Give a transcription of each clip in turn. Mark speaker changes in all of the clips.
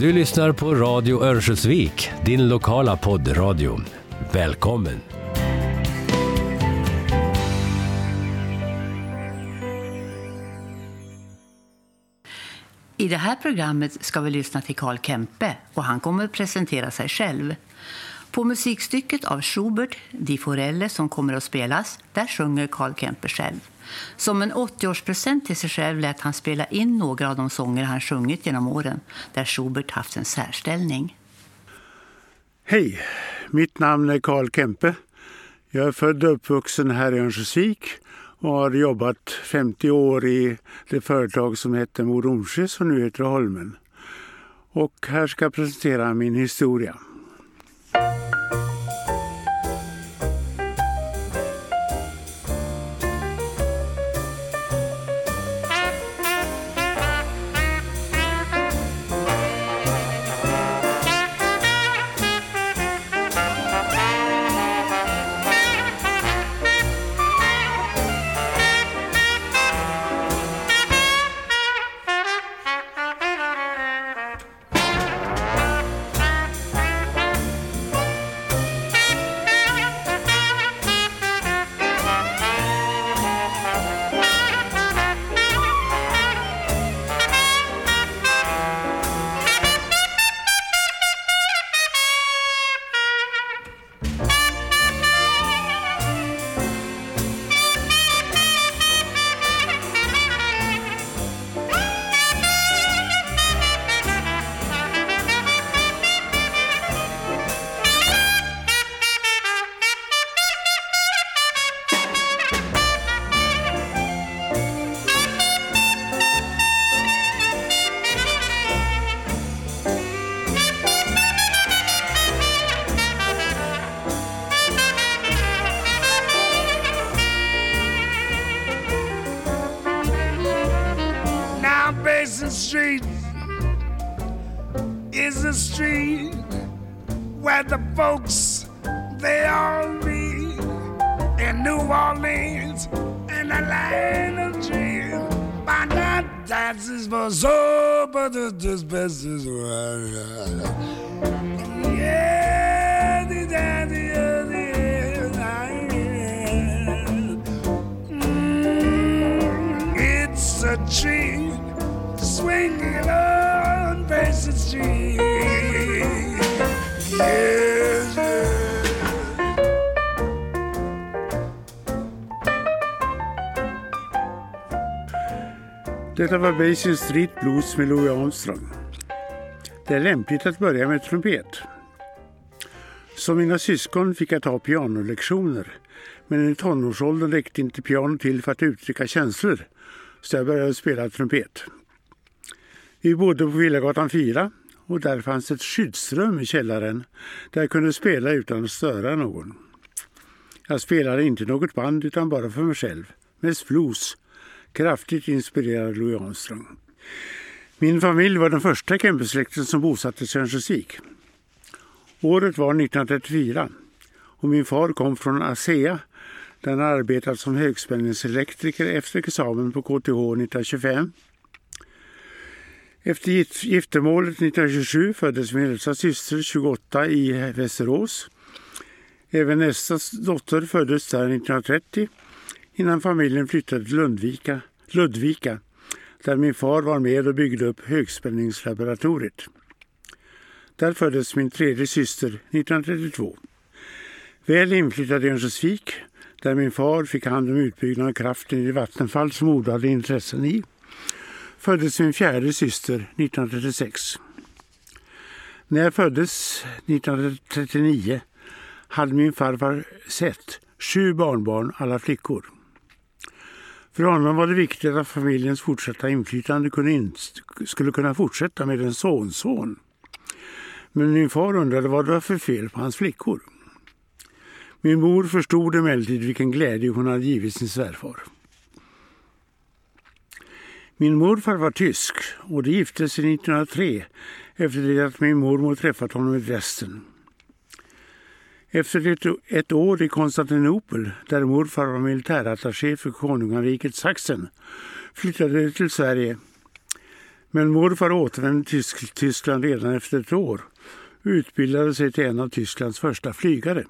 Speaker 1: Du lyssnar på Radio Örnsköldsvik, din lokala poddradio. Välkommen!
Speaker 2: I det här programmet ska vi lyssna till Karl Kempe och han kommer att presentera sig själv. På musikstycket av Schubert, Di Forelle, som kommer att spelas, där sjunger Karl Kempe själv. Som en 80-årspresent till sig själv lät han spela in några av de sånger han sjungit genom åren, där Schubert haft en särställning.
Speaker 3: Hej, mitt namn är Karl Kempe. Jag är född och uppvuxen här i Örnsköldsvik och har jobbat 50 år i det företag som hette Mo som nu heter Holmen. Och här ska jag presentera min historia.
Speaker 4: Yes, yes.
Speaker 3: Detta var Basin Street Blues med Louis Armstrong. Det är lämpligt att börja med trumpet. Som mina syskon fick jag ta pianolektioner, men i tonårsåldern räckte inte piano till för att uttrycka känslor, så jag började spela trumpet. Vi bodde på Villagatan 4 och där fanns ett skyddsrum i källaren där jag kunde spela utan att störa någon. Jag spelade inte i något band utan bara för mig själv, mest blues, kraftigt inspirerad av Louis Armstrong. Min familj var den första Kempe-släkten som sig i Örnsköldsvik. Året var 1934 och min far kom från ASEA där han arbetat som högspänningselektriker efter examen på KTH 1925. Efter giftermålet 1927 föddes min äldsta syster 28 i Västerås. Även nästa dotter föddes där 1930 innan familjen flyttade till Lundvika, Ludvika där min far var med och byggde upp högspänningslaboratoriet. Där föddes min tredje syster 1932. Väl inflyttad i Örnsköldsvik där min far fick hand om utbyggnaden av kraften i Vattenfall som Oda hade intressen i föddes min fjärde syster 1936. När jag föddes 1939 hade min farfar sett sju barnbarn, alla flickor. För honom var det viktigt att familjens fortsatta inflytande kunde in, skulle kunna fortsätta med en sonson. Men min far undrade vad det var för fel på hans flickor. Min mor förstod emellertid vilken glädje hon hade givit sin svärfar. Min morfar var tysk och de gifte sig 1903 efter det att min mormor träffat honom i Dresden. Efter ett, år i Konstantinopel, där morfar var militärattaché för konungariket Sachsen, flyttade de till Sverige. Men morfar återvände till Tyskland redan efter ett år och utbildade sig till en av Tysklands första flygare.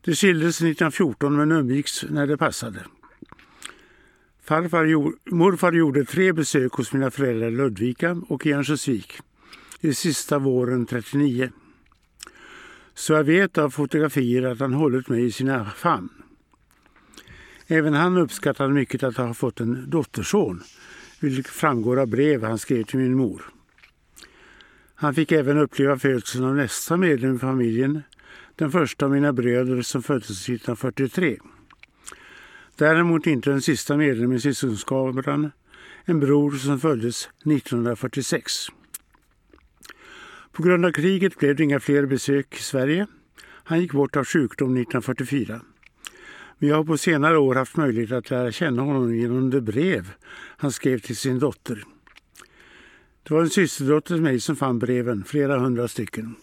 Speaker 3: De skildes 1914 men umgicks när det passade. Farfar, morfar gjorde tre besök hos mina föräldrar i Ludvika och i Örnsköldsvik. Det sista våren 39. Så jag vet av fotografier att han hållit mig i sina famn. Även han uppskattade mycket att ha fått en dotterson, vilket framgår av brev han skrev till min mor. Han fick även uppleva födseln av nästa medlem i familjen, den första av mina bröder som föddes 1943. Däremot inte den sista medlemmen i syskonskaran, en bror som föddes 1946. På grund av kriget blev det inga fler besök i Sverige. Han gick bort av sjukdom 1944. Men jag har på senare år haft möjlighet att lära känna honom genom det brev han skrev till sin dotter. Det var en systerdotter till mig som fann breven, flera hundra stycken.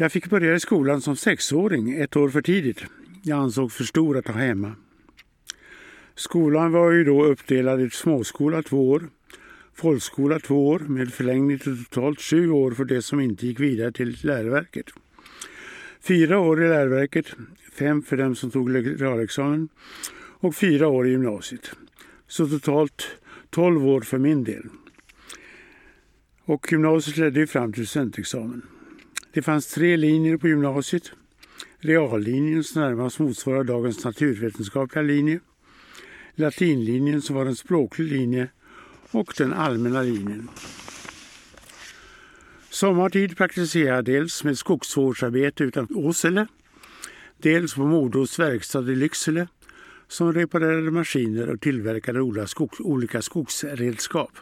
Speaker 3: Jag fick börja i skolan som sexåring, ett år för tidigt. Jag ansåg för stor att ha hemma. Skolan var ju då uppdelad i småskola två år, folkskola två år med förlängning till totalt sju år för det som inte gick vidare till läroverket. Fyra år i läroverket, fem för dem som tog realexamen och fyra år i gymnasiet. Så totalt tolv år för min del. Och gymnasiet ledde ju fram till studentexamen. Det fanns tre linjer på gymnasiet. Reallinjen som närmast motsvarar dagens naturvetenskapliga linje. Latinlinjen som var en språklig linje och den allmänna linjen. Sommartid praktiserade jag dels med skogsvårdsarbete utanför Åsele, dels på Modos verkstad i Lycksele som reparerade maskiner och tillverkade olika skogsredskap.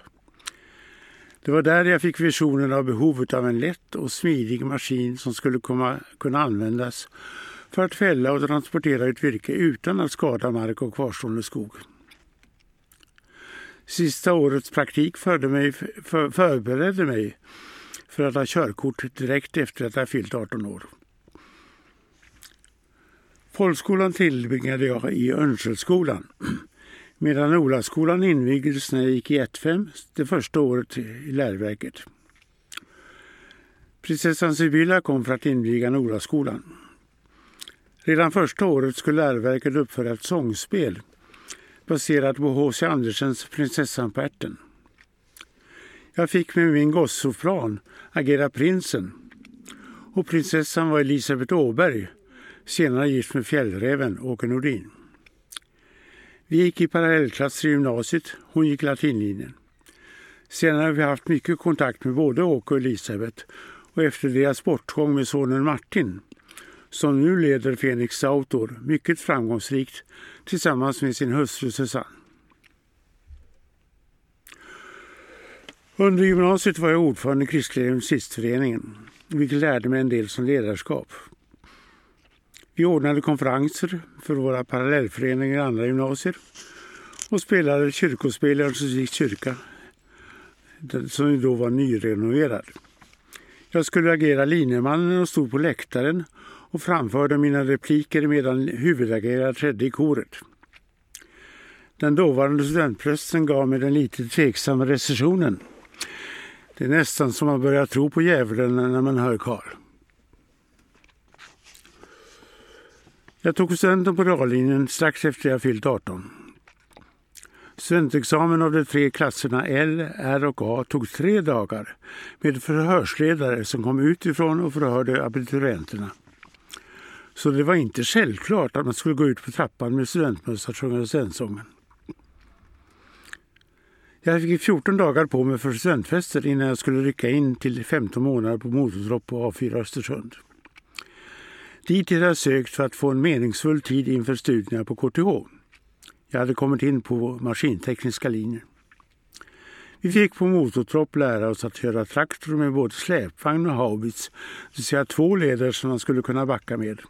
Speaker 3: Det var där jag fick visionen av behovet av en lätt och smidig maskin som skulle komma, kunna användas för att fälla och transportera ut virke utan att skada mark och kvarstående skog. Sista årets praktik förde mig, för, förberedde mig för att ha körkort direkt efter att jag fyllt 18 år. Folkskolan tillbringade jag i Örnsköldsskolan medan Olaskolan invigdes när jag gick i 1-5 det första året i läroverket. Prinsessan Sibylla kom för att inviga Nolaskolan. Redan första året skulle läroverket uppföra ett sångspel baserat på H.C. Andersens Prinsessan på ärten. Jag fick med min gossoplan agera prinsen och prinsessan var Elisabeth Åberg, senare gift med fjällräven Åke Nordin. Vi gick i parallellklass i gymnasiet, hon gick latinlinjen. Senare har vi haft mycket kontakt med både Åke och Elisabeth och efter deras bortgång med sonen Martin, som nu leder Fenix Outdoor mycket framgångsrikt tillsammans med sin hustru Susanne. Under gymnasiet var jag ordförande i Kristliga Gymnasistföreningen, vilket lärde mig en del som ledarskap. Vi ordnade konferenser för våra parallellföreningar i andra gymnasier och spelade kyrkospel i Örnsköldsviks kyrka, som då var nyrenoverad. Jag skulle agera linjemannen och stod på läktaren och framförde mina repliker medan huvudagerare trädde i koret. Den dåvarande studentprästen gav mig den lite tveksamma recessionen. Det är nästan som man börjar tro på djävulen när man hör Karl. Jag tog studenten på reallinjen strax efter jag fyllt 18. Studentexamen av de tre klasserna L, R och A tog tre dagar med förhörsledare som kom utifrån och förhörde abiturienterna. Så det var inte självklart att man skulle gå ut på trappan med studentmössa och sjunga studentsången. Jag fick 14 dagar på mig för studentfester innan jag skulle rycka in till 15 månader på motortropp på A4 Östersund. Dit hade jag sökt för att få en meningsfull tid inför studierna på KTH. Jag hade kommit in på maskintekniska linjer. Vi fick på motortropp lära oss att köra traktor med både släpvagn och haubits, det vill säga två leder som man skulle kunna backa med.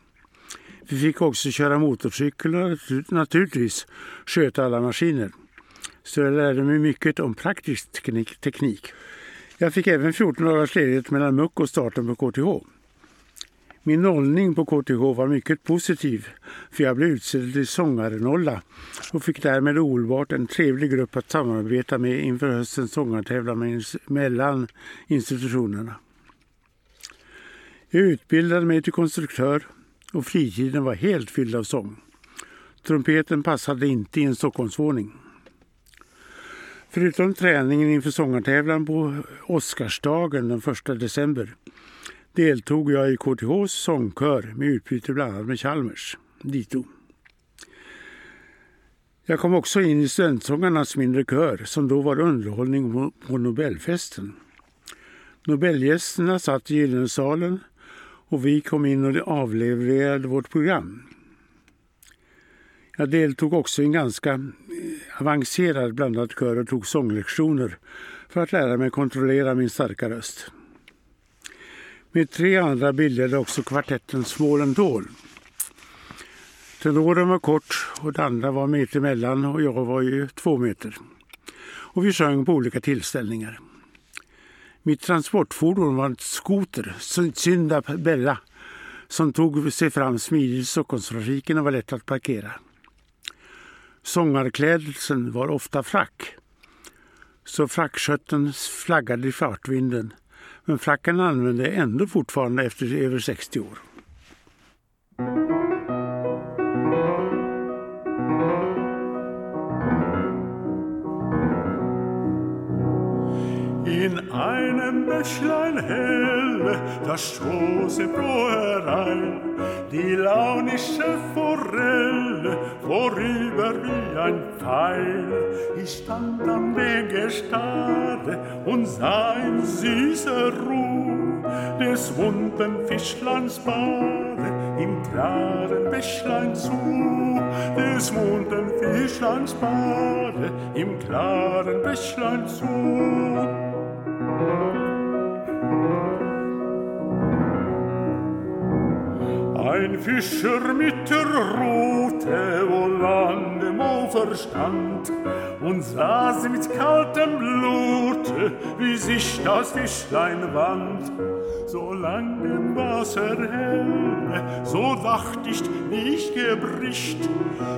Speaker 3: Vi fick också köra motorcykel och naturligtvis sköta alla maskiner. Så jag lärde mig mycket om praktisk teknik. Jag fick även 14 dagars ledighet mellan muck och starten på KTH. Min nollning på KTH var mycket positiv för jag blev utsedd till sångarnolla och fick därmed omedelbart en trevlig grupp att samarbeta med inför höstens sångartävlan mellan institutionerna. Jag utbildade mig till konstruktör och fritiden var helt fylld av sång. Trumpeten passade inte i en Stockholmsvåning. Förutom träningen inför sångartävlan på Oscarsdagen den 1 december deltog jag i KTHs sångkör med utbyte bland annat med Chalmers, dito. Jag kom också in i Studentsångarnas mindre kör som då var underhållning på Nobelfesten. Nobelgästerna satt i Gyllensalen och vi kom in och avlevererade vårt program. Jag deltog också i en ganska eh, avancerad blandad kör och tog sånglektioner för att lära mig kontrollera min starka röst. Med tre andra bildade också kvartetten Small Tall. Tenoren var kort och den andra var meter emellan och jag var ju två meter. Och vi sjöng på olika tillställningar. Mitt transportfordon var en skoter, Synda Bella, som tog sig fram smidigt i Stockholmstrafiken och var lätt att parkera. Sångarklädseln var ofta frack, så frackskötten flaggade i fartvinden men fracken använde jag ändå fortfarande efter över 60 år.
Speaker 4: Bächlein hell, da stoße pro herein, die launische Forelle, vorüber wie ein Pfeil. Ich stand am Wegestade und sah in süßer Ruh des bunten Fischleins Bade im klaren Bächlein zu, des bunten Fischleins Bade im klaren Bächlein zu. Ein Fischer mit der Rute, wo lange mo verstand, und saß mit kaltem Blute, wie sich das Fischlein wand. So lang im Wasser hell, so wacht nicht gebricht,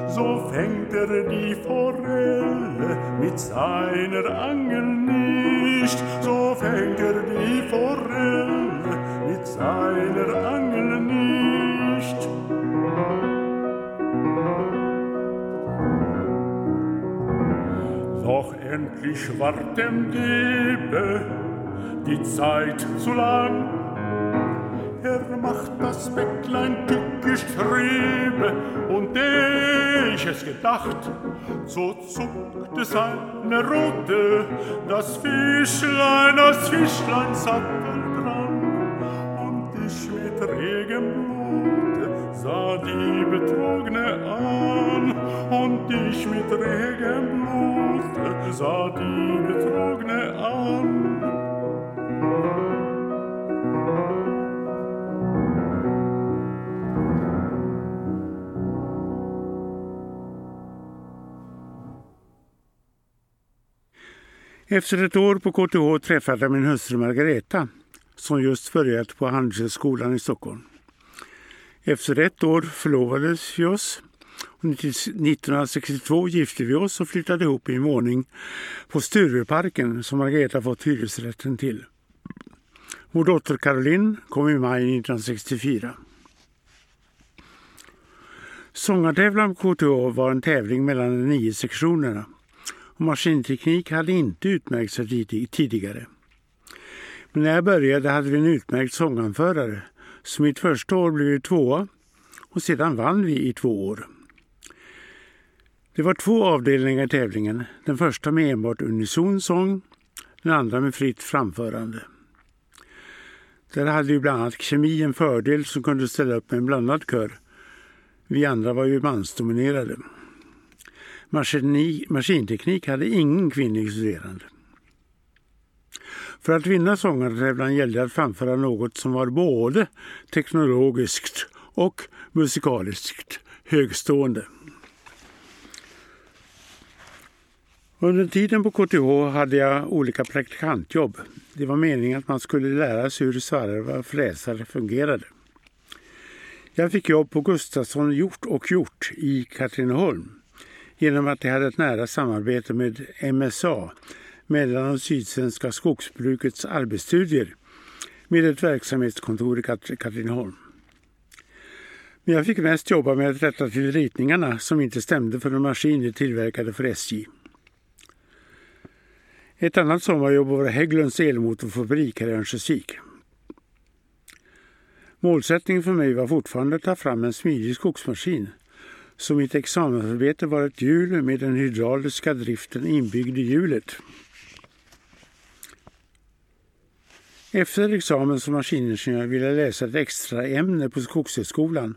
Speaker 4: so fängt er die Forelle mit seiner Angel nicht, so fängt er die Forelle mit seiner Angel nicht. Doch endlich ward dem Diebe die Zeit zu lang, er macht das Bettlein tückisch triebe, und eh ich es gedacht, so zuckte seine Rute, das Fischlein, das Fischlein Sattel dran, und ich mit regem Blute sah die Betrogene an, und ich mit regem Blut sah die Betrogene an.
Speaker 3: Efter ett år på KTH träffade jag min hustru Margareta som just börjat på Handelshögskolan i Stockholm. Efter ett år förlovades vi oss. 1962 gifte vi oss och flyttade ihop i en våning på Stureparken som Margareta fått hyresrätten till. Vår dotter Caroline kom i maj 1964. Sångartävlan på KTH var en tävling mellan de nio sektionerna och maskinteknik hade inte utmärkt sig tidigare. Men när jag började hade vi en utmärkt sånganförare, så mitt första år blev vi tvåa och sedan vann vi i två år. Det var två avdelningar i tävlingen, den första med enbart unison sång, den andra med fritt framförande. Där hade ju bland annat kemi en fördel som kunde ställa upp med en blandad kör. Vi andra var ju mansdominerade. Maskini, maskinteknik hade ingen kvinnlig studerande. För att vinna sångartävlan gällde det att framföra något som var både teknologiskt och musikaliskt högstående. Under tiden på KTH hade jag olika praktikantjobb. Det var meningen att man skulle lära sig hur svarvar och fräsare fungerade. Jag fick jobb på Gustafsson Hjort och Hjort i Katrineholm genom att de hade ett nära samarbete med MSA, mellan och Sydsvenska skogsbrukets arbetsstudier, med ett verksamhetskontor i Katrineholm. Men jag fick mest jobba med att rätta till ritningarna som inte stämde för en maskin de tillverkade för SJ. Ett annat sommarjobb var Hägglunds elmotorfabrik här i Örnsköldsvik. Målsättningen för mig var fortfarande att ta fram en smidig skogsmaskin så mitt examensarbete var ett hjul med den hydrauliska driften inbyggd i hjulet. Efter examen som maskiningenjör ville jag läsa ett extra ämne på Skogshögskolan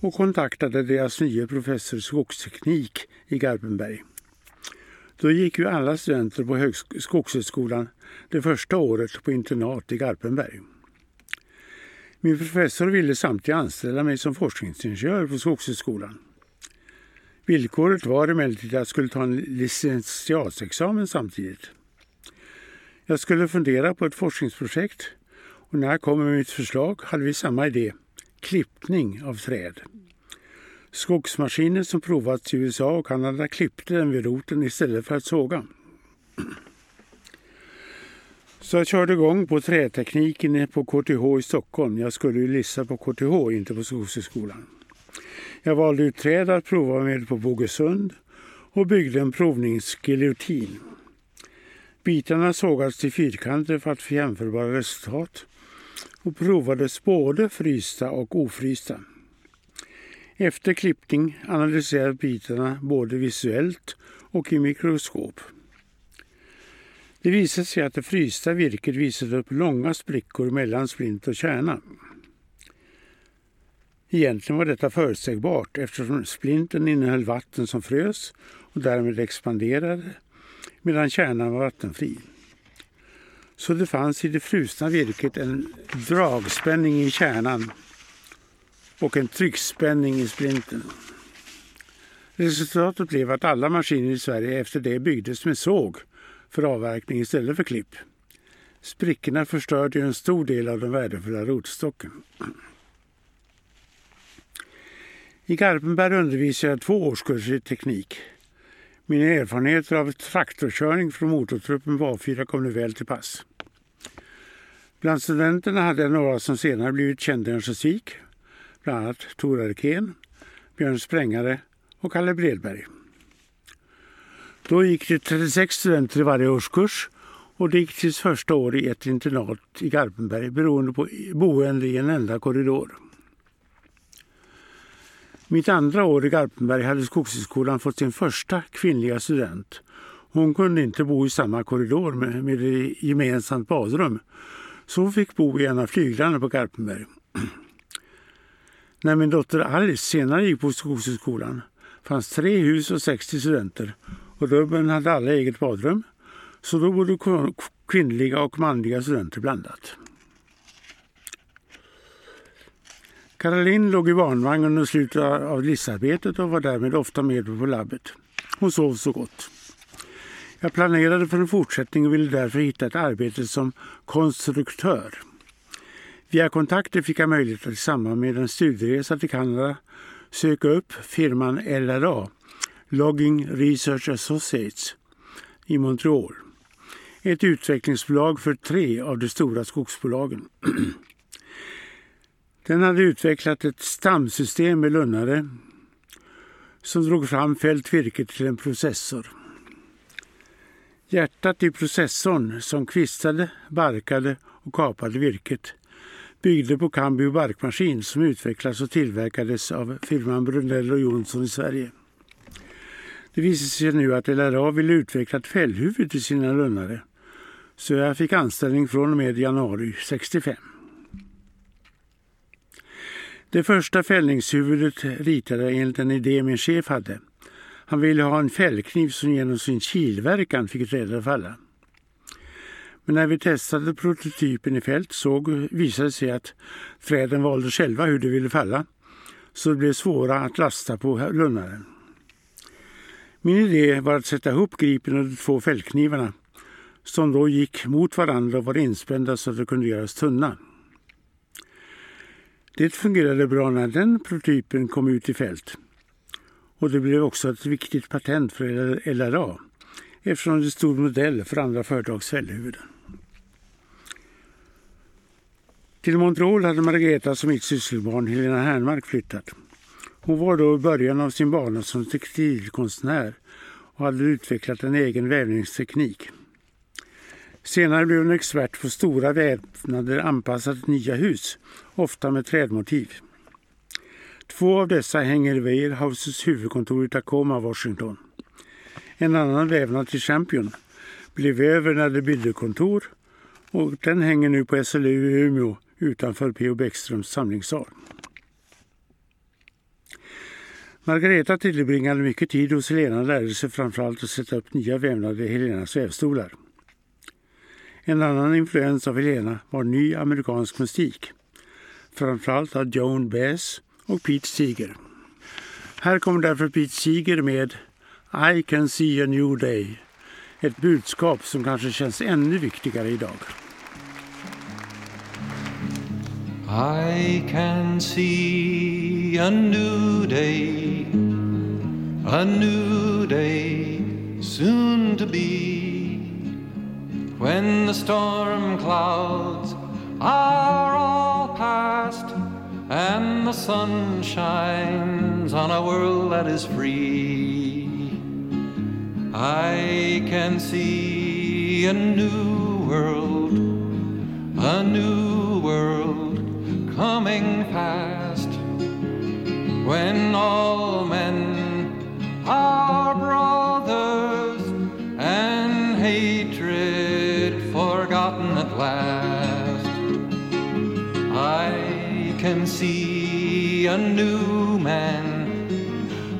Speaker 3: och kontaktade deras nya professor i skogsteknik i Garpenberg. Då gick ju alla studenter på Skogshögskolan det första året på internat i Garpenberg. Min professor ville samtidigt anställa mig som forskningsingenjör på Skogshögskolan. Villkoret var emellertid att jag skulle ta en licentiatexamen samtidigt. Jag skulle fundera på ett forskningsprojekt och när jag kom med mitt förslag hade vi samma idé, klippning av träd. Skogsmaskiner som provats i USA och Kanada klippte den vid roten istället för att såga. Så jag körde igång på trätekniken på KTH i Stockholm. Jag skulle ju lissa på KTH, inte på Skogshögskolan. Jag valde ut träd att prova med på Bogesund och byggde en provningsgiljotin. Bitarna sågades till fyrkanter för att få jämförbara resultat och provades både frysta och ofrysta. Efter klippning analyserades bitarna både visuellt och i mikroskop. Det visade sig att det frysta virket visade upp långa sprickor mellan splint och kärna. Egentligen var detta förutsägbart eftersom splinten innehöll vatten som frös och därmed expanderade medan kärnan var vattenfri. Så det fanns i det frusna virket en dragspänning i kärnan och en tryckspänning i splinten. Resultatet blev att alla maskiner i Sverige efter det byggdes med såg för avverkning istället för klipp. Sprickorna förstörde en stor del av den värdefulla rotstocken. I Garpenberg undervisade jag två årskurser i teknik. Mina erfarenheter av traktorkörning från motortruppen på A4 kom nu väl till pass. Bland studenterna hade jag några som senare blivit kända i Örnsköldsvik, bland annat Tor Arkén, Björn Sprängare och Kalle Bredberg. Då gick det 36 studenter i varje årskurs och det gick tills första år i ett internat i Garpenberg beroende på boende i en enda korridor. Mitt andra år i Garpenberg hade Skogshögskolan fått sin första kvinnliga student. Hon kunde inte bo i samma korridor med, med gemensamt badrum, så hon fick bo i en av flyglarna på Garpenberg. När min dotter Alice senare gick på Skogshögskolan fanns tre hus och 60 studenter och rummen hade alla eget badrum, så då bodde kvinnliga och manliga studenter blandat. Caroline låg i barnvagn under slutet av livsarbetet och var därmed ofta med på labbet. Hon sov så gott. Jag planerade för en fortsättning och ville därför hitta ett arbete som konstruktör. Via kontakter fick jag möjlighet att i samband med en studieresa till Kanada söka upp firman LRA, Logging Research Associates, i Montreal. Ett utvecklingsbolag för tre av de stora skogsbolagen. Den hade utvecklat ett stamsystem med lunnare som drog fram fältvirket till en processor. Hjärtat i processorn som kvistade, barkade och kapade virket byggde på Cambio barkmaskin som utvecklades och tillverkades av firman Brunell och Jonsson i Sverige. Det visade sig nu att LRA ville utveckla ett fällhuvud till sina lunnare så jag fick anställning från och med januari 65. Det första fällningshuvudet ritade jag enligt en idé min chef hade. Han ville ha en fällkniv som genom sin kilverkan fick trädet falla. Men när vi testade prototypen i fält såg visade det sig att träden valde själva hur de ville falla, så det blev svåra att lasta på lunnaren. Min idé var att sätta ihop gripen och de två fällknivarna, som då gick mot varandra och var inspända så att de kunde göras tunna. Det fungerade bra när den prototypen kom ut i fält. Och det blev också ett viktigt patent för LRA eftersom det stod modell för andra företags fällhuvuden. Till Montreal hade Margareta som mitt sysselbarn Helena Hernmark flyttat. Hon var då i början av sin bana som textilkonstnär och hade utvecklat en egen vävningsteknik. Senare blev hon expert på stora vävnader anpassade till nya hus, ofta med trädmotiv. Två av dessa hänger i Warehouses huvudkontor i Tacoma, Washington. En annan vävnad till Champion blev över när det byggde kontor och den hänger nu på SLU i Umeå utanför P.O. Bäckströms samlingssal. Margareta tillbringade mycket tid hos Helena och lärde sig framförallt att sätta upp nya vävnader i Helenas vävstolar. En annan influens av Helena var ny amerikansk musik, framförallt av Joan Baez och Pete Seeger. Här kommer därför Pete Seeger med I can see a new day, ett budskap som kanske känns ännu viktigare idag.
Speaker 5: I can see a new day, a new day soon to be, when the storm clouds are all past and the sun shines on a world that is free. I can see a new world, a new world coming fast when all a new man,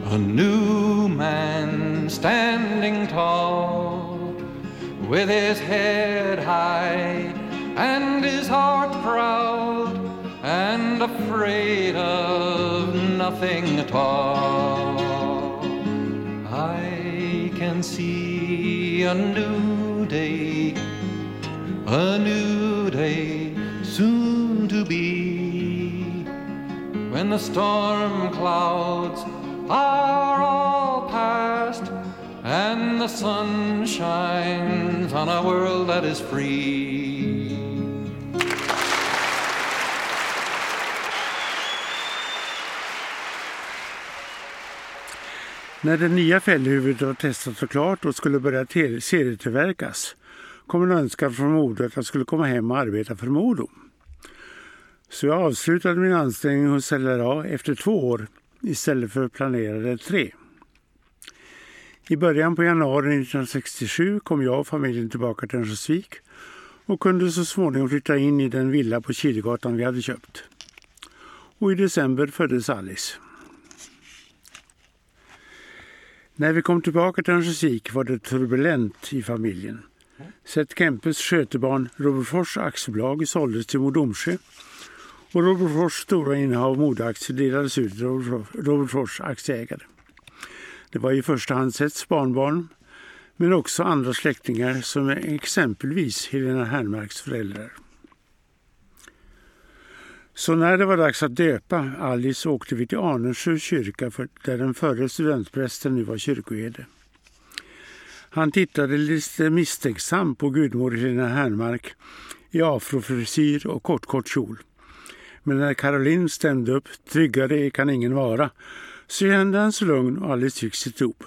Speaker 5: a new man standing tall with his head high and his heart proud and afraid of nothing at all. I can see a new day, a new day the storm clouds are all past and the sun shines on a world that is free.
Speaker 3: När det nya fällhuvudet var testat och klart och skulle börja serietillverkas kom en önskan från Modo att jag skulle komma hem och arbeta för Modo. Så jag avslutade min anställning hos LRA efter två år istället för planerade tre. I början på januari 1967 kom jag och familjen tillbaka till Örnsköldsvik och kunde så småningom flytta in i den villa på Kilegatan vi hade köpt. Och i december föddes Alice. När vi kom tillbaka till Örnsköldsvik var det turbulent i familjen. Seth Kempes skötebarn Robertsfors AB, såldes till Mo Domsjö och Robertsfors stora innehav av modeaktier delades ut till Robertsfors aktieägare. Det var i första hand Seths barnbarn men också andra släktingar som exempelvis Helena Hernmarks föräldrar. Så när det var dags att döpa Alice åkte vi till Arnösjö kyrka för där den förre studentprästen nu var kyrkoherde. Han tittade lite misstänksam på gudmor Helena Hernmark i afrofrisyr och kort, kort kjol. Men när Caroline stämde upp, tryggare kan ingen vara, så kände han sig lugn och Alice fick sitt dop.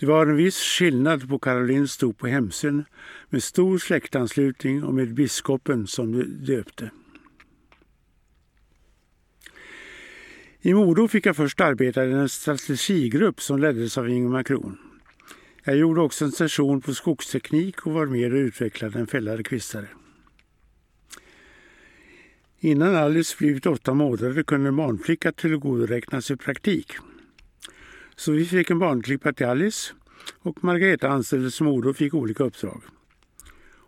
Speaker 3: Det var en viss skillnad på Carolines dop på Hemsön med stor släktanslutning och med biskopen som döpte. I Modo fick jag först arbeta i en strategigrupp som leddes av Ingemar Kron. Jag gjorde också en session på skogsteknik och var med och utvecklade en fällare kvistare. Innan Alice blivit åtta månader kunde en barnflicka tillgodoräkna sig praktik. Så vi fick en barnklippa till Alice och Margareta anställdes som Modo och fick olika uppdrag.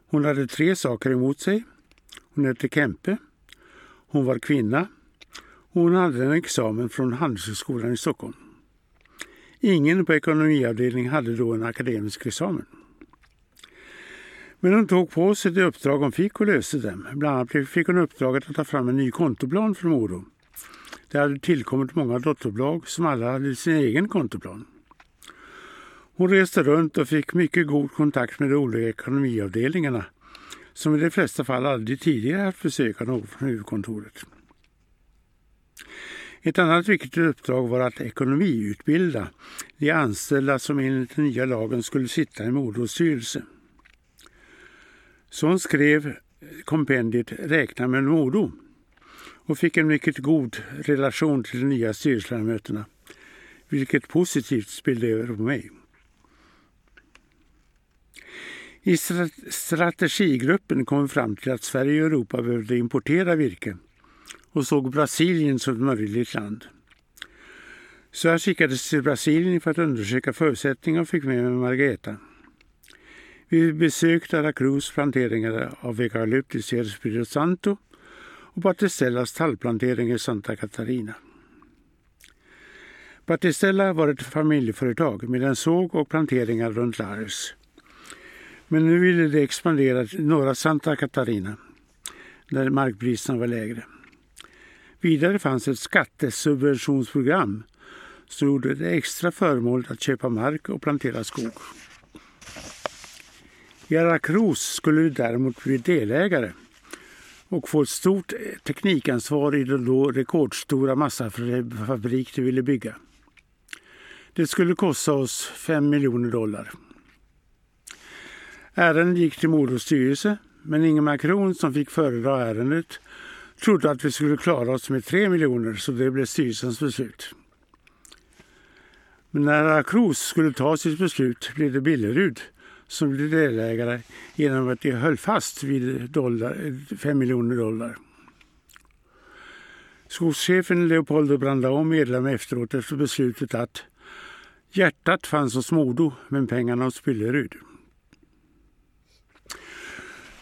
Speaker 3: Hon hade tre saker emot sig. Hon hette Kempe. Hon var kvinna och hon hade en examen från Handelshögskolan i Stockholm. Ingen på ekonomiavdelningen hade då en akademisk examen. Men hon tog på sig det uppdrag hon fick och löste dem. Bland annat fick hon uppdraget att ta fram en ny kontoplan för Modo. Det hade tillkommit många dotterbolag som alla hade sin egen kontoplan. Hon reste runt och fick mycket god kontakt med de olika ekonomiavdelningarna som i de flesta fall aldrig tidigare haft besök av någon från huvudkontoret. Ett annat viktigt uppdrag var att ekonomiutbilda de anställda som enligt den nya lagen skulle sitta i Modos styrelse. Så hon skrev kompendiet Räkna med Modo och fick en mycket god relation till de nya styrelseledamöterna, vilket positivt spillde över på mig. I strategigruppen kom vi fram till att Sverige och Europa behövde importera virke och såg Brasilien som ett möjligt land. Så jag skickades till Brasilien för att undersöka förutsättningar och fick med mig Margareta. Vi besökte Aracruz planteringar av Vegalyptus, i Espirito Santo och Batistellas tallplantering i Santa Catarina. Batistella var ett familjeföretag med en såg och planteringar runt Lares. Men nu ville de expandera till norra Santa Catarina där markpriserna var lägre. Vidare fanns ett skattesubventionsprogram som gjorde det extra förmånligt att köpa mark och plantera skog. Veracruz skulle däremot bli delägare och få ett stort teknikansvar i den då rekordstora massafabrik de ville bygga. Det skulle kosta oss 5 miljoner dollar. Ärendet gick till Modos styrelse, men Ingemar Kron som fick föredra ärendet trodde att vi skulle klara oss med 3 miljoner så det blev styrelsens beslut. Men när Cruz skulle ta sitt beslut blev det Billerud som blev delägare genom att de höll fast vid dollar, 5 miljoner dollar. Skogschefen Leopoldo Brandao meddelade efteråt efter beslutet att hjärtat fanns hos Modo men pengarna hos Billerud.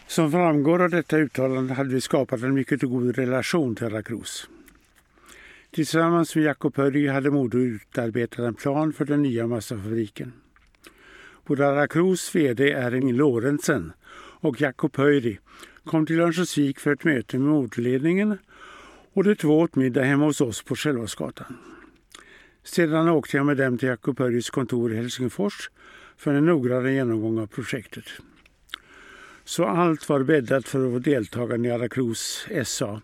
Speaker 3: Som framgår av detta uttalande hade vi skapat en mycket god relation till Aracruz. Tillsammans med Jacob Hörry hade Modo utarbetat en plan för den nya massafabriken. Bodara Cruz VD Erling Lorentzen och Jakob Höyry kom till Örnsköldsvik för ett möte med moderledningen och de två åt middag hemma hos oss på Självårdsgatan. Sedan åkte jag med dem till Jakob Hörrys kontor i Helsingfors för en noggrannare genomgång av projektet. Så allt var bäddat för vår deltagande i Aracruz SA.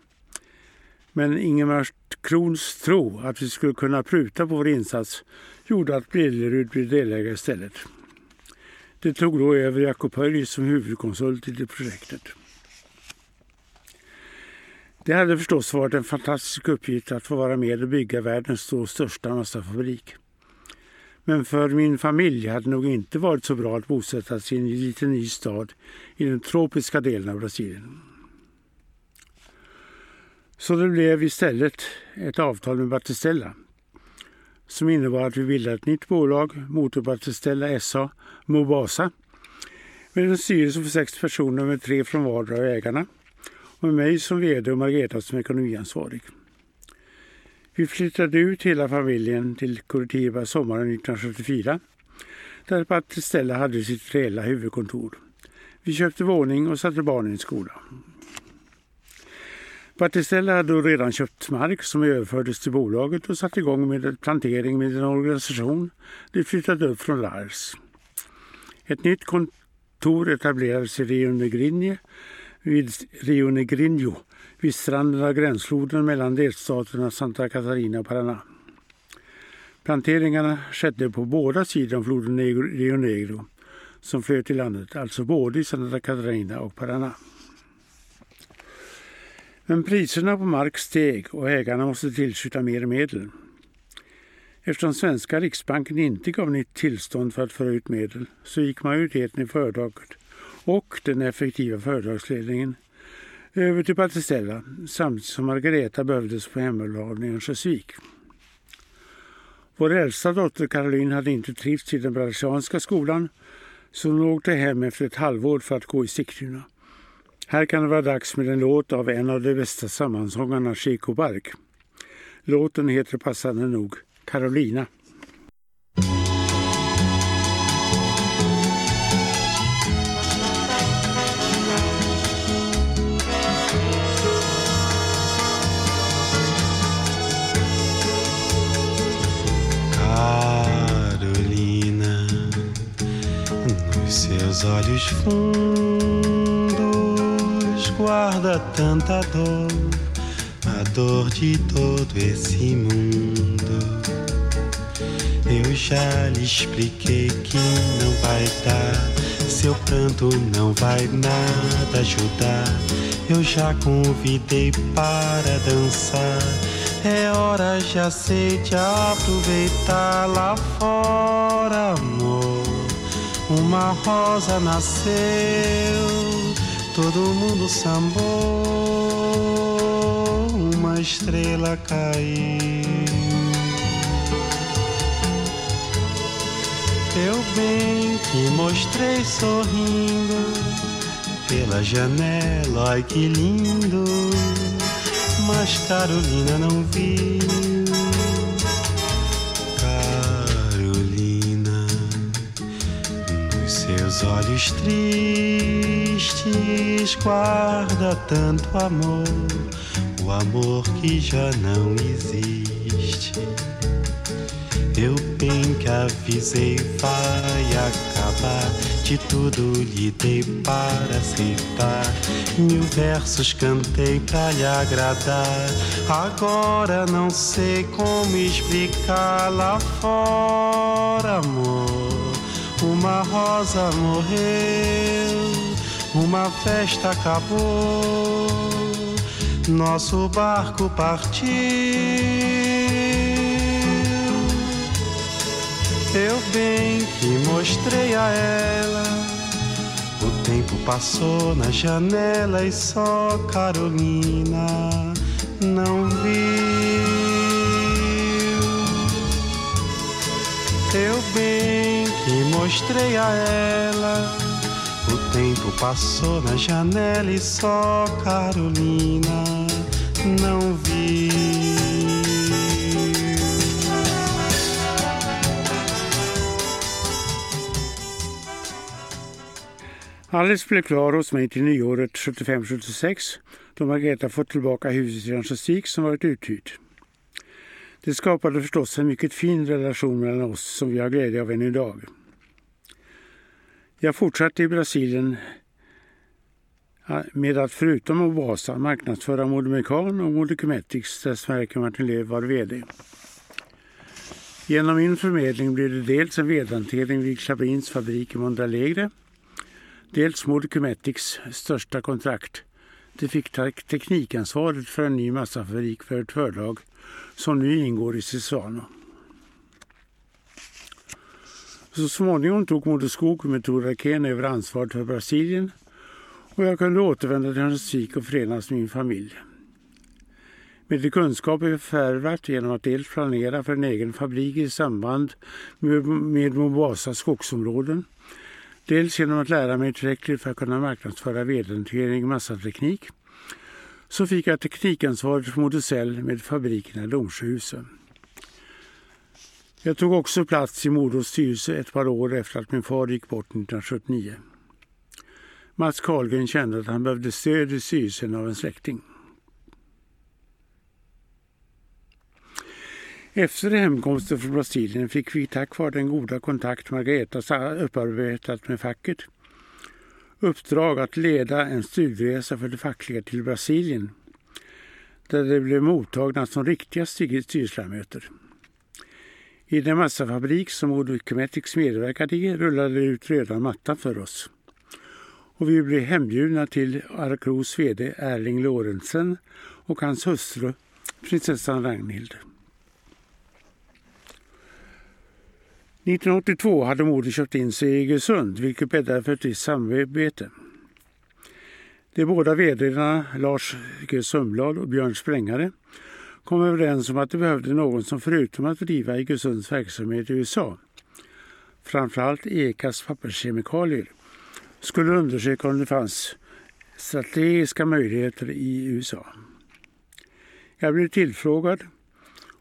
Speaker 3: Men Ingemar Krons tro att vi skulle kunna pruta på vår insats gjorde att Billerud blev delägare istället. Det tog då över Jakob Höj som huvudkonsult i det projektet. Det hade förstås varit en fantastisk uppgift att få vara med och bygga världens då största massafabrik. Men för min familj hade det nog inte varit så bra att bosätta sig i en liten ny stad i den tropiska delen av Brasilien. Så det blev istället ett avtal med Batistella som innebar att vi bildade ett nytt bolag, Motor SA, Mobasa, med en styrelse på sex personer med tre från vardera av ägarna och med mig som vd och Margareta som ekonomiansvarig. Vi flyttade ut hela familjen till Curitiba sommaren 1974 där Patristella hade sitt reella huvudkontor. Vi köpte våning och satte barnen i skola. Batistella hade då redan köpt mark som överfördes till bolaget och satte igång med plantering med en organisation de flyttade upp från Lars. Ett nytt kontor etablerades i Rio Negrinje vid Rio Negrinho vid stranden av gränsfloden mellan delstaterna Santa Catarina och Paraná. Planteringarna skedde på båda sidor om floden Rio Negro som flöt i landet, alltså både i Santa Catarina och Paraná. Men priserna på mark steg och ägarna måste tillskjuta mer medel. Eftersom svenska riksbanken inte gav nytt tillstånd för att föra ut medel så gick majoriteten i företaget och den effektiva företagsledningen över till Batistella samtidigt som Margareta behövdes på hemmalagen i Örnsköldsvik. Vår äldsta dotter Caroline hade inte trivts i den brasilianska skolan så hon åkte hem efter ett halvår för att gå i Sigtuna. Här kan det vara dags med en låt av en av de bästa sammansångarna, Chico Bark. Låten heter passande nog Carolina.
Speaker 6: Carolina, nos seus olhos fundos guarda tanta dor, a dor de todo esse mundo. Eu já lhe expliquei que não vai dar, seu pranto não vai nada ajudar. Eu já convidei para dançar. É hora, já sei de aproveitar lá fora, amor. Uma rosa nasceu, todo mundo sambou, uma estrela caiu. Eu bem que mostrei sorrindo pela janela, ai que lindo. Mas Carolina não viu. Seus olhos tristes guarda tanto amor, o amor que já não existe. Eu bem que avisei, vai acabar. De tudo lhe dei para aceitar. Mil versos cantei pra lhe agradar. Agora não sei como explicar lá fora, amor. Uma rosa morreu, uma festa acabou. Nosso barco partiu. Eu bem que mostrei a ela. O tempo passou na janela e só Carolina não viu. Eu bem mostrei a ela. O tempo passou na janela e só Carolina não vi.
Speaker 3: Alice blev klar hos mig till nyåret 75-76 då Margareta fått tillbaka huset i Örnsköldsvik som varit uthyrt. Det skapade förstås en mycket fin relation mellan oss som vi har glädje av än idag. Jag fortsatte i Brasilien med att förutom Obasa marknadsföra Modemekan och Modecumetics där Sverker Martin Löf var VD. Genom min förmedling blev det dels en vedhantering vid Klabrins fabrik i Mondalegre Dels Modecumetics största kontrakt. Det fick teknikansvaret för en ny massafabrik för ett företag som nu ingår i Cesano. Så småningom tog Modeskog med Tor Rakén över ansvaret för Brasilien och jag kunde återvända till Örnsköldsvik och förenas med min familj. Med de kunskaper jag förvärvat genom att dels planera för en egen fabrik i samband med, med Mombasa skogsområden Dels genom att lära mig tillräckligt för att kunna marknadsföra vedhantering massateknik så fick jag teknikansvaret för Modicell med fabrikerna i Domsjöhuset. Jag tog också plats i Modos styrelse ett par år efter att min far gick bort 1979. Mats Karlgren kände att han behövde stöd i styrelsen av en släkting. Efter hemkomsten från Brasilien fick vi tack vare den goda kontakt Margareta upparbetat med facket uppdrag att leda en studieresa för de fackliga till Brasilien där de blev mottagna som riktiga styrelseledamöter. I den massafabrik som Odocumetics medverkade i rullade det ut röda mattan för oss. Och vi blev hembjudna till Arcros VD Erling Lorentzen och hans hustru prinsessan Ragnhild. 1982 hade Modo köpt in sig i Iggesund vilket bäddade för ett visst samarbete. De båda vdarna Lars G Sundblad och Björn Sprängare kom överens om att de behövde någon som förutom att driva Iggesunds verksamhet i USA, framförallt EKAs papperskemikalier, skulle undersöka om det fanns strategiska möjligheter i USA. Jag blev tillfrågad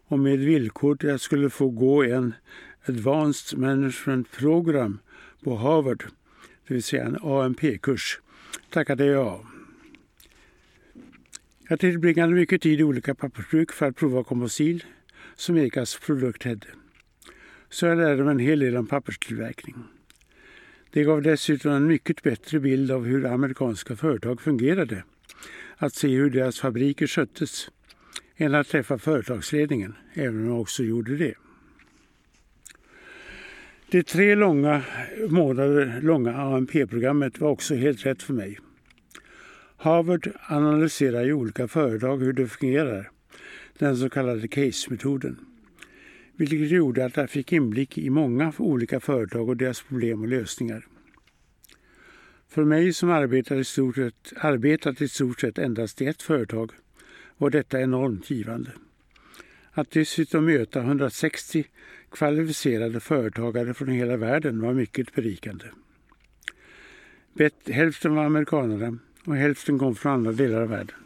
Speaker 3: och med villkor att jag skulle få gå en Advanced Management Program på Harvard, det vill säga en AMP-kurs, tackade jag ja. Jag tillbringade mycket tid i olika pappersbruk för att prova komposil som Ekas produkt hade. Så jag lärde mig en hel del om papperstillverkning. Det gav dessutom en mycket bättre bild av hur amerikanska företag fungerade. Att se hur deras fabriker sköttes än att träffa företagsledningen, även om jag också gjorde det. Det tre långa månader långa ANP-programmet var också helt rätt för mig. Harvard analyserar i olika företag hur det fungerar, den så kallade case-metoden. Vilket gjorde att jag fick inblick i många olika företag och deras problem och lösningar. För mig som arbetat i stort sett, arbetat i stort sett endast i ett företag var detta enormt givande. Att dessutom möta 160 kvalificerade företagare från hela världen var mycket berikande. Hälften var amerikanare och hälften kom från andra delar av världen.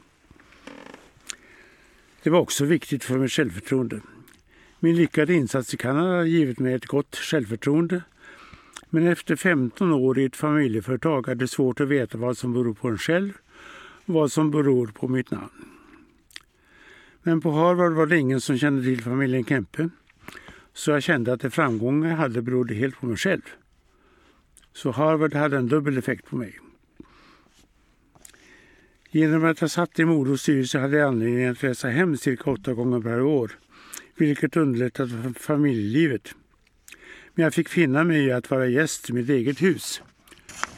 Speaker 3: Det var också viktigt för mitt självförtroende. Min lyckade insats i Kanada har givit mig ett gott självförtroende men efter 15 år i ett familjeföretag är det svårt att veta vad som beror på en själv och vad som beror på mitt namn. Men på Harvard var det ingen som kände till familjen Kempe så jag kände att de framgångar jag hade berodde helt på mig själv. Så Harvard hade en dubbel effekt på mig. Genom att jag satt i Modos styrelse hade jag anledning att resa hem cirka åtta gånger per år, vilket underlättade familjelivet. Men jag fick finna mig i att vara gäst i mitt eget hus.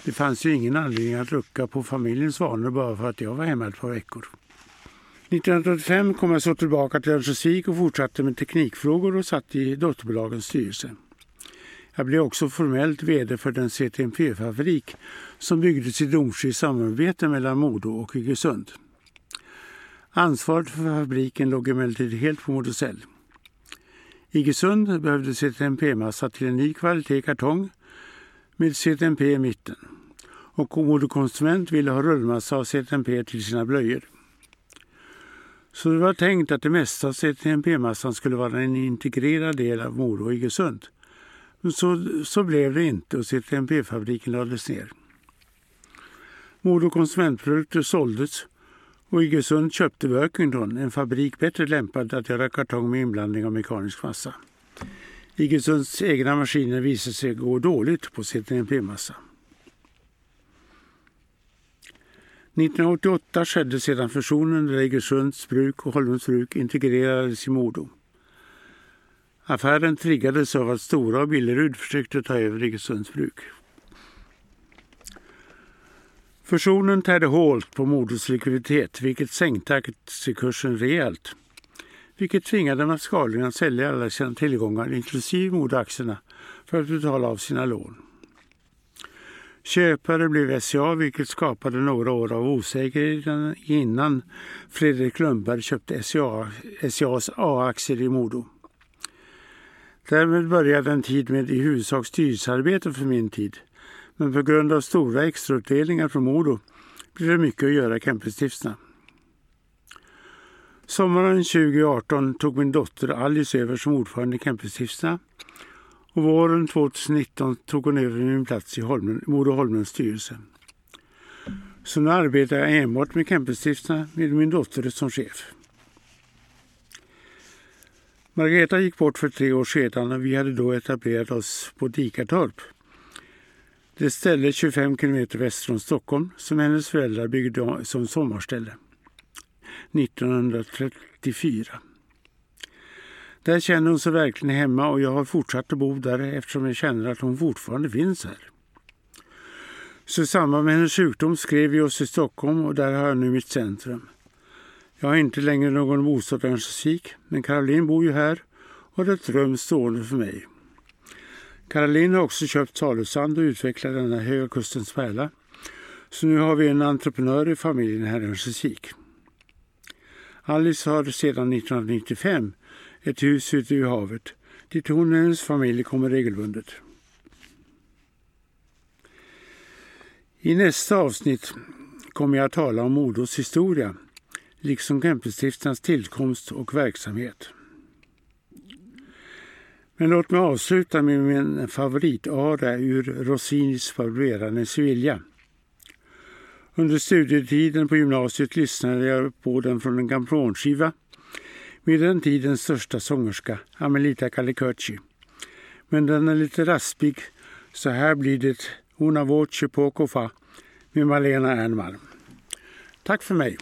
Speaker 3: Det fanns ju ingen anledning att rucka på familjens vanor bara för att jag var hemma ett par veckor. 1985 kom jag så tillbaka till Örnsköldsvik och fortsatte med teknikfrågor och satt i dotterbolagens styrelse. Jag blev också formellt VD för den CTMP-fabrik som byggdes i Domsjö i samarbete mellan Modo och Iggesund. Ansvaret för fabriken låg emellertid helt på Modocell. Iggesund behövde CTMP-massa till en ny kvalitet kartong med CTMP i mitten och Modo Konsument ville ha rullmassa av CTMP till sina blöjor. Så det var tänkt att det mesta av CTMP-massan skulle vara en integrerad del av MoDo och Iggesund. Men så, så blev det inte och CTMP-fabriken lades ner. Modo konsumentprodukter såldes och Iggesund köpte Workington, en fabrik bättre lämpad att göra kartong med inblandning av mekanisk massa. Iggesunds egna maskiner visade sig gå dåligt på CTMP-massa. 1988 skedde sedan fusionen där Iggesunds bruk och Holmens bruk integrerades i Modo. Affären triggades av att Stora och Billerud försökte ta över Iggesunds bruk. Fusionen tärde hårt på Modos likviditet vilket sänkte aktiekursen rejält. Vilket tvingade Mascalin att sälja alla sina tillgångar inklusive Modoaktierna för att betala av sina lån. Köpare blev SCA vilket skapade några år av osäkerhet innan Fredrik Lundberg köpte SCA, SCAs A-aktier i Modo. Därmed började en tid med i huvudsak styrelsearbete för min tid. Men på grund av stora extrautdelningar från Modo blev det mycket att göra i Kempestiftelserna. Sommaren 2018 tog min dotter Alice över som ordförande i Kempestiftelserna och våren 2019 tog hon över min plats i Holmen, Modo Holmens styrelse. Så nu arbetar jag enbart med Kempestiftelserna med min dotter som chef. Margareta gick bort för tre år sedan och vi hade då etablerat oss på Dikartorp. Det ställe 25 kilometer väster om Stockholm som hennes föräldrar byggde som sommarställe 1934. Där känner hon sig verkligen hemma och jag har fortsatt att bo där eftersom jag känner att hon fortfarande finns här. Så i samband med hennes sjukdom skrev vi oss till Stockholm och där har jag nu mitt centrum. Jag har inte längre någon bostad i Örnsköldsvik, men Caroline bor ju här och har ett rum stående för mig. Caroline har också köpt salusand och utvecklat denna Höga Kustens pärla. Så nu har vi en entreprenör i familjen här i Örnsköldsvik. Alice har sedan 1995 ett hus ute vid havet dit hon och hennes familj kommer regelbundet. I nästa avsnitt kommer jag att tala om Modos historia liksom Kempestiftarnas tillkomst och verksamhet. Men låt mig avsluta med min favoritara ur Rossinis Fabulerande Sevilla. Under studietiden på gymnasiet lyssnade jag på den från en grammofonskiva med den tidens största sångerska, Amelita Calicurci. Men den är lite raspig, så här blir det Una voce poco fa med Malena Ernman. Tack för mig.